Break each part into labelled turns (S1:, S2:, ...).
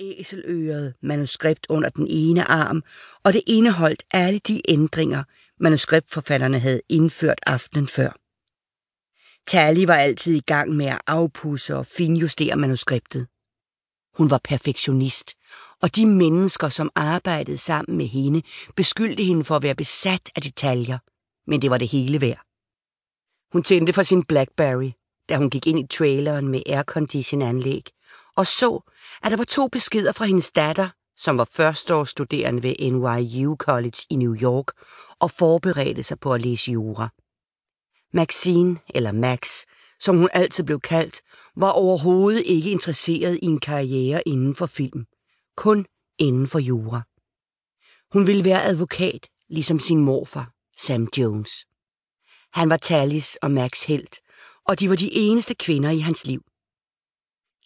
S1: æseløret manuskript under den ene arm, og det indeholdt alle de ændringer, manuskriptforfatterne havde indført aftenen før. Tally var altid i gang med at afpusse og finjustere manuskriptet. Hun var perfektionist, og de mennesker, som arbejdede sammen med hende, beskyldte hende for at være besat af detaljer, men det var det hele værd. Hun tændte for sin Blackberry, da hun gik ind i traileren med aircondition-anlæg, og så, at der var to beskeder fra hendes datter, som var førsteårsstuderende ved NYU College i New York og forberedte sig på at læse jura. Maxine, eller Max, som hun altid blev kaldt, var overhovedet ikke interesseret i en karriere inden for film. Kun inden for jura. Hun ville være advokat, ligesom sin morfar, Sam Jones. Han var Tallis og Max helt, og de var de eneste kvinder i hans liv.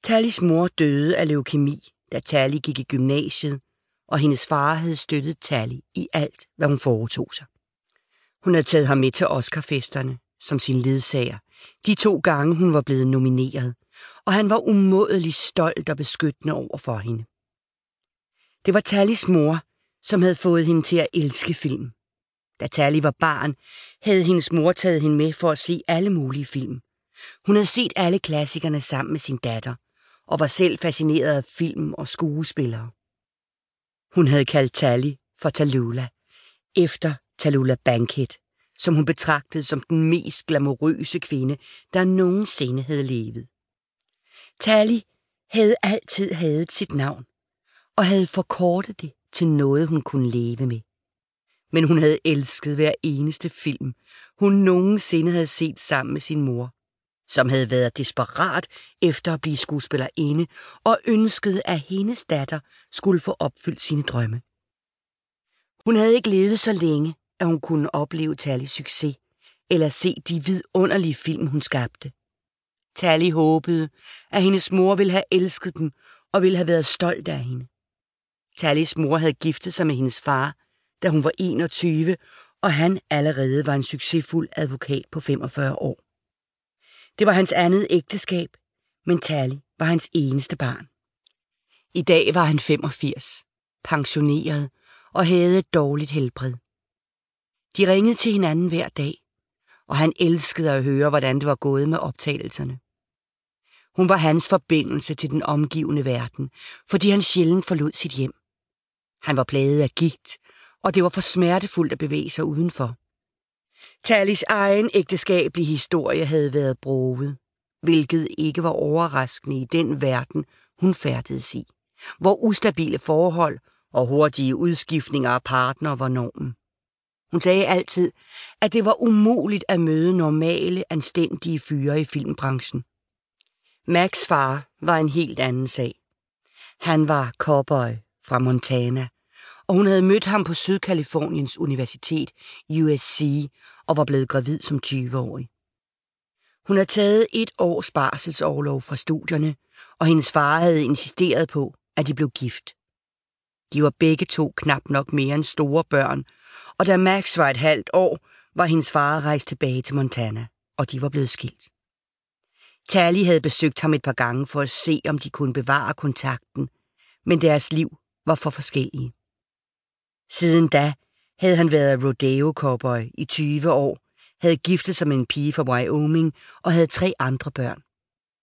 S1: Tallis mor døde af leukemi, da Tally gik i gymnasiet, og hendes far havde støttet Tally i alt, hvad hun foretog sig. Hun havde taget ham med til Oscarfesterne som sin ledsager, de to gange hun var blevet nomineret, og han var umådelig stolt og beskyttende over for hende. Det var Tallys mor, som havde fået hende til at elske film. Da Tally var barn, havde hendes mor taget hende med for at se alle mulige film. Hun havde set alle klassikerne sammen med sin datter, og var selv fascineret af film og skuespillere. Hun havde kaldt Tally for Tallulah, efter Tallulah Bankhead, som hun betragtede som den mest glamourøse kvinde, der nogensinde havde levet. Tally havde altid hadet sit navn, og havde forkortet det til noget, hun kunne leve med. Men hun havde elsket hver eneste film, hun nogensinde havde set sammen med sin mor, som havde været desperat efter at blive skuespillerinde og ønskede, at hendes datter skulle få opfyldt sine drømme. Hun havde ikke levet så længe, at hun kunne opleve Tallys succes, eller se de vidunderlige film, hun skabte. Tally håbede, at hendes mor ville have elsket dem og ville have været stolt af hende. Tallys mor havde giftet sig med hendes far, da hun var 21, og han allerede var en succesfuld advokat på 45 år. Det var hans andet ægteskab, men Tally var hans eneste barn. I dag var han 85, pensioneret og havde et dårligt helbred. De ringede til hinanden hver dag, og han elskede at høre, hvordan det var gået med optagelserne. Hun var hans forbindelse til den omgivende verden, fordi han sjældent forlod sit hjem. Han var plaget af gigt, og det var for smertefuldt at bevæge sig udenfor. Talis egen ægteskabelige historie havde været broget, hvilket ikke var overraskende i den verden, hun færdedes i, hvor ustabile forhold og hurtige udskiftninger af partner var normen. Hun sagde altid, at det var umuligt at møde normale, anstændige fyre i filmbranchen. Max far var en helt anden sag. Han var cowboy fra Montana, og hun havde mødt ham på Sydkaliforniens Universitet, USC, og var blevet gravid som 20-årig. Hun havde taget et års barselsårlov fra studierne, og hendes far havde insisteret på, at de blev gift. De var begge to knap nok mere end store børn, og da Max var et halvt år, var hendes far rejst tilbage til Montana, og de var blevet skilt. Tally havde besøgt ham et par gange for at se, om de kunne bevare kontakten, men deres liv var for forskellige. Siden da havde han været rodeo-cowboy i 20 år, havde giftet sig med en pige fra Wyoming og havde tre andre børn.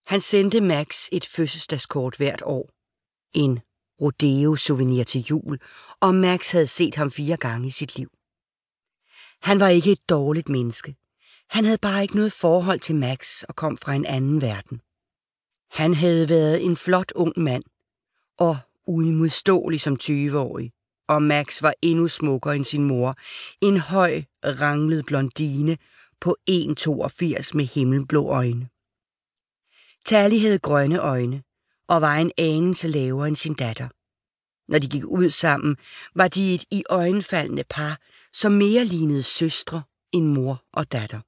S1: Han sendte Max et fødselsdagskort hvert år. En rodeo-souvenir til jul, og Max havde set ham fire gange i sit liv. Han var ikke et dårligt menneske. Han havde bare ikke noget forhold til Max og kom fra en anden verden. Han havde været en flot ung mand og uimodståelig som 20-årig, og Max var endnu smukkere end sin mor, en høj, ranglet blondine på 1,82 med himmelblå øjne. Tally havde grønne øjne og var en anelse lavere end sin datter. Når de gik ud sammen, var de et i øjenfaldende par, som mere lignede søstre end mor og datter.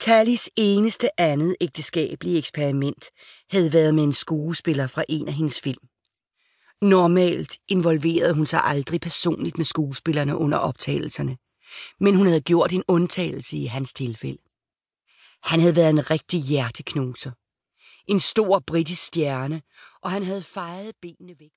S1: Tallys eneste andet ægteskabelige eksperiment havde været med en skuespiller fra en af hendes film. Normalt involverede hun sig aldrig personligt med skuespillerne under optagelserne, men hun havde gjort en undtagelse i hans tilfælde. Han havde været en rigtig hjerteknuser. En stor britisk stjerne, og han havde fejet benene væk.